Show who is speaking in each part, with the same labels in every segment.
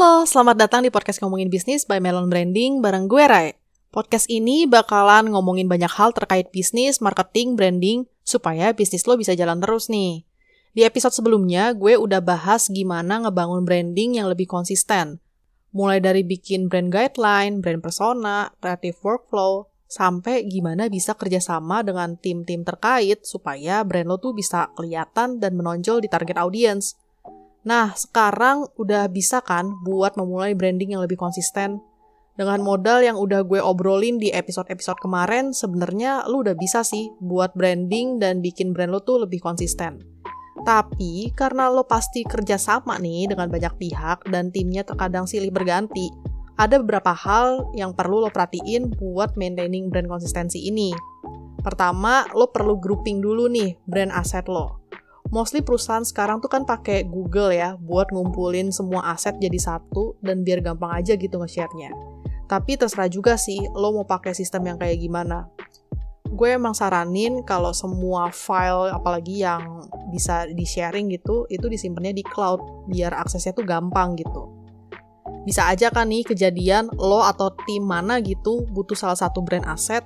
Speaker 1: selamat datang di podcast Ngomongin Bisnis by Melon Branding bareng gue Rai. Podcast ini bakalan ngomongin banyak hal terkait bisnis, marketing, branding, supaya bisnis lo bisa jalan terus nih. Di episode sebelumnya, gue udah bahas gimana ngebangun branding yang lebih konsisten. Mulai dari bikin brand guideline, brand persona, creative workflow, sampai gimana bisa kerjasama dengan tim-tim terkait supaya brand lo tuh bisa kelihatan dan menonjol di target audience. Nah, sekarang udah bisa kan buat memulai branding yang lebih konsisten? Dengan modal yang udah gue obrolin di episode-episode kemarin, sebenarnya lu udah bisa sih buat branding dan bikin brand lo tuh lebih konsisten. Tapi karena lo pasti kerja sama nih dengan banyak pihak dan timnya terkadang silih berganti, ada beberapa hal yang perlu lo perhatiin buat maintaining brand konsistensi ini. Pertama, lo perlu grouping dulu nih brand aset lo mostly perusahaan sekarang tuh kan pakai Google ya buat ngumpulin semua aset jadi satu dan biar gampang aja gitu nge-share-nya. Tapi terserah juga sih lo mau pakai sistem yang kayak gimana. Gue emang saranin kalau semua file apalagi yang bisa di-sharing gitu, itu disimpannya di cloud biar aksesnya tuh gampang gitu. Bisa aja kan nih kejadian lo atau tim mana gitu butuh salah satu brand aset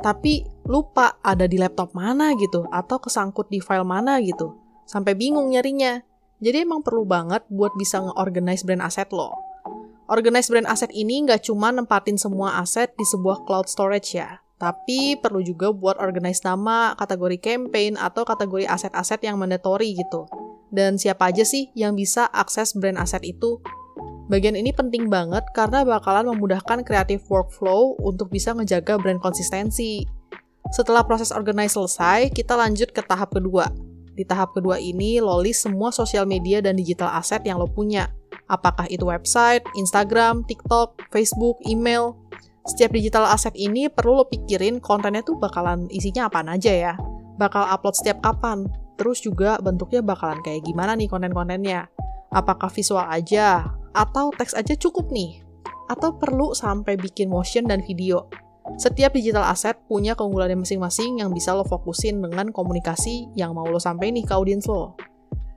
Speaker 1: tapi lupa ada di laptop mana gitu, atau kesangkut di file mana gitu. Sampai bingung nyarinya. Jadi emang perlu banget buat bisa nge-organize brand aset lo. Organize brand aset ini nggak cuma nempatin semua aset di sebuah cloud storage ya, tapi perlu juga buat organize nama, kategori campaign, atau kategori aset-aset yang mandatory gitu. Dan siapa aja sih yang bisa akses brand aset itu Bagian ini penting banget karena bakalan memudahkan creative workflow untuk bisa ngejaga brand konsistensi. Setelah proses organize selesai, kita lanjut ke tahap kedua. Di tahap kedua ini, lo list semua sosial media dan digital asset yang lo punya. Apakah itu website, Instagram, TikTok, Facebook, email. Setiap digital asset ini perlu lo pikirin kontennya tuh bakalan isinya apa aja ya. Bakal upload setiap kapan. Terus juga bentuknya bakalan kayak gimana nih konten-kontennya. Apakah visual aja, atau teks aja cukup nih? Atau perlu sampai bikin motion dan video? Setiap digital asset punya keunggulannya masing-masing yang bisa lo fokusin dengan komunikasi yang mau lo sampai nih ke audiens lo.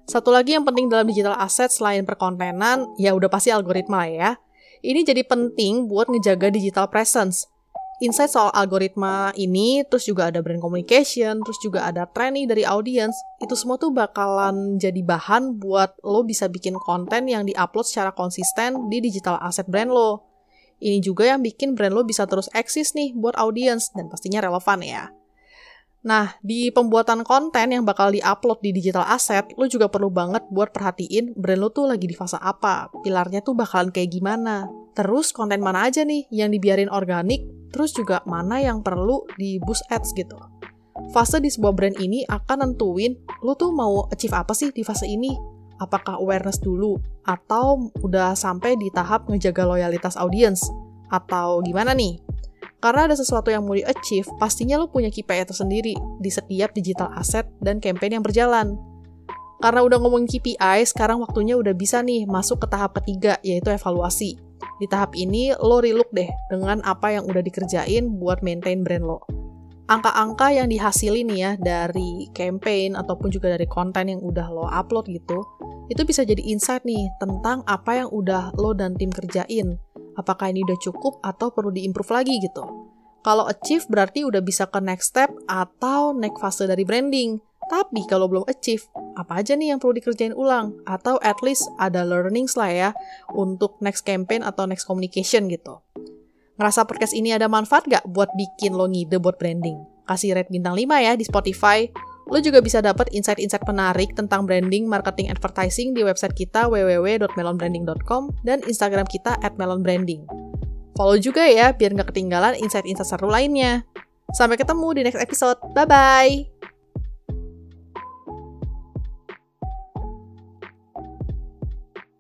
Speaker 1: Satu lagi yang penting dalam digital asset selain perkontenan, ya udah pasti algoritma ya. Ini jadi penting buat ngejaga digital presence insight soal algoritma ini, terus juga ada brand communication, terus juga ada training dari audience, itu semua tuh bakalan jadi bahan buat lo bisa bikin konten yang diupload secara konsisten di digital asset brand lo. Ini juga yang bikin brand lo bisa terus eksis nih buat audience dan pastinya relevan ya. Nah, di pembuatan konten yang bakal di-upload di digital asset, lo juga perlu banget buat perhatiin brand lo tuh lagi di fase apa, pilarnya tuh bakalan kayak gimana. Terus konten mana aja nih yang dibiarin organik, terus juga mana yang perlu di boost ads gitu. Fase di sebuah brand ini akan nentuin lo tuh mau achieve apa sih di fase ini. Apakah awareness dulu, atau udah sampai di tahap ngejaga loyalitas audience, atau gimana nih? Karena ada sesuatu yang mau di-achieve, pastinya lo punya KPI tersendiri di setiap digital asset dan campaign yang berjalan. Karena udah ngomongin KPI, sekarang waktunya udah bisa nih masuk ke tahap ketiga, yaitu evaluasi. Di tahap ini, lo relook deh dengan apa yang udah dikerjain buat maintain brand lo. Angka-angka yang dihasilin nih ya dari campaign ataupun juga dari konten yang udah lo upload gitu, itu bisa jadi insight nih tentang apa yang udah lo dan tim kerjain apakah ini udah cukup atau perlu diimprove lagi gitu. Kalau achieve berarti udah bisa ke next step atau next fase dari branding. Tapi kalau belum achieve, apa aja nih yang perlu dikerjain ulang? Atau at least ada learnings lah ya untuk next campaign atau next communication gitu. Ngerasa podcast ini ada manfaat gak buat bikin lo ngide buat branding? Kasih rate bintang 5 ya di Spotify Lo juga bisa dapat insight-insight menarik tentang branding, marketing, advertising di website kita www.melonbranding.com dan Instagram kita at melonbranding. Follow juga ya biar nggak ketinggalan insight-insight seru lainnya. Sampai ketemu di next episode. Bye-bye!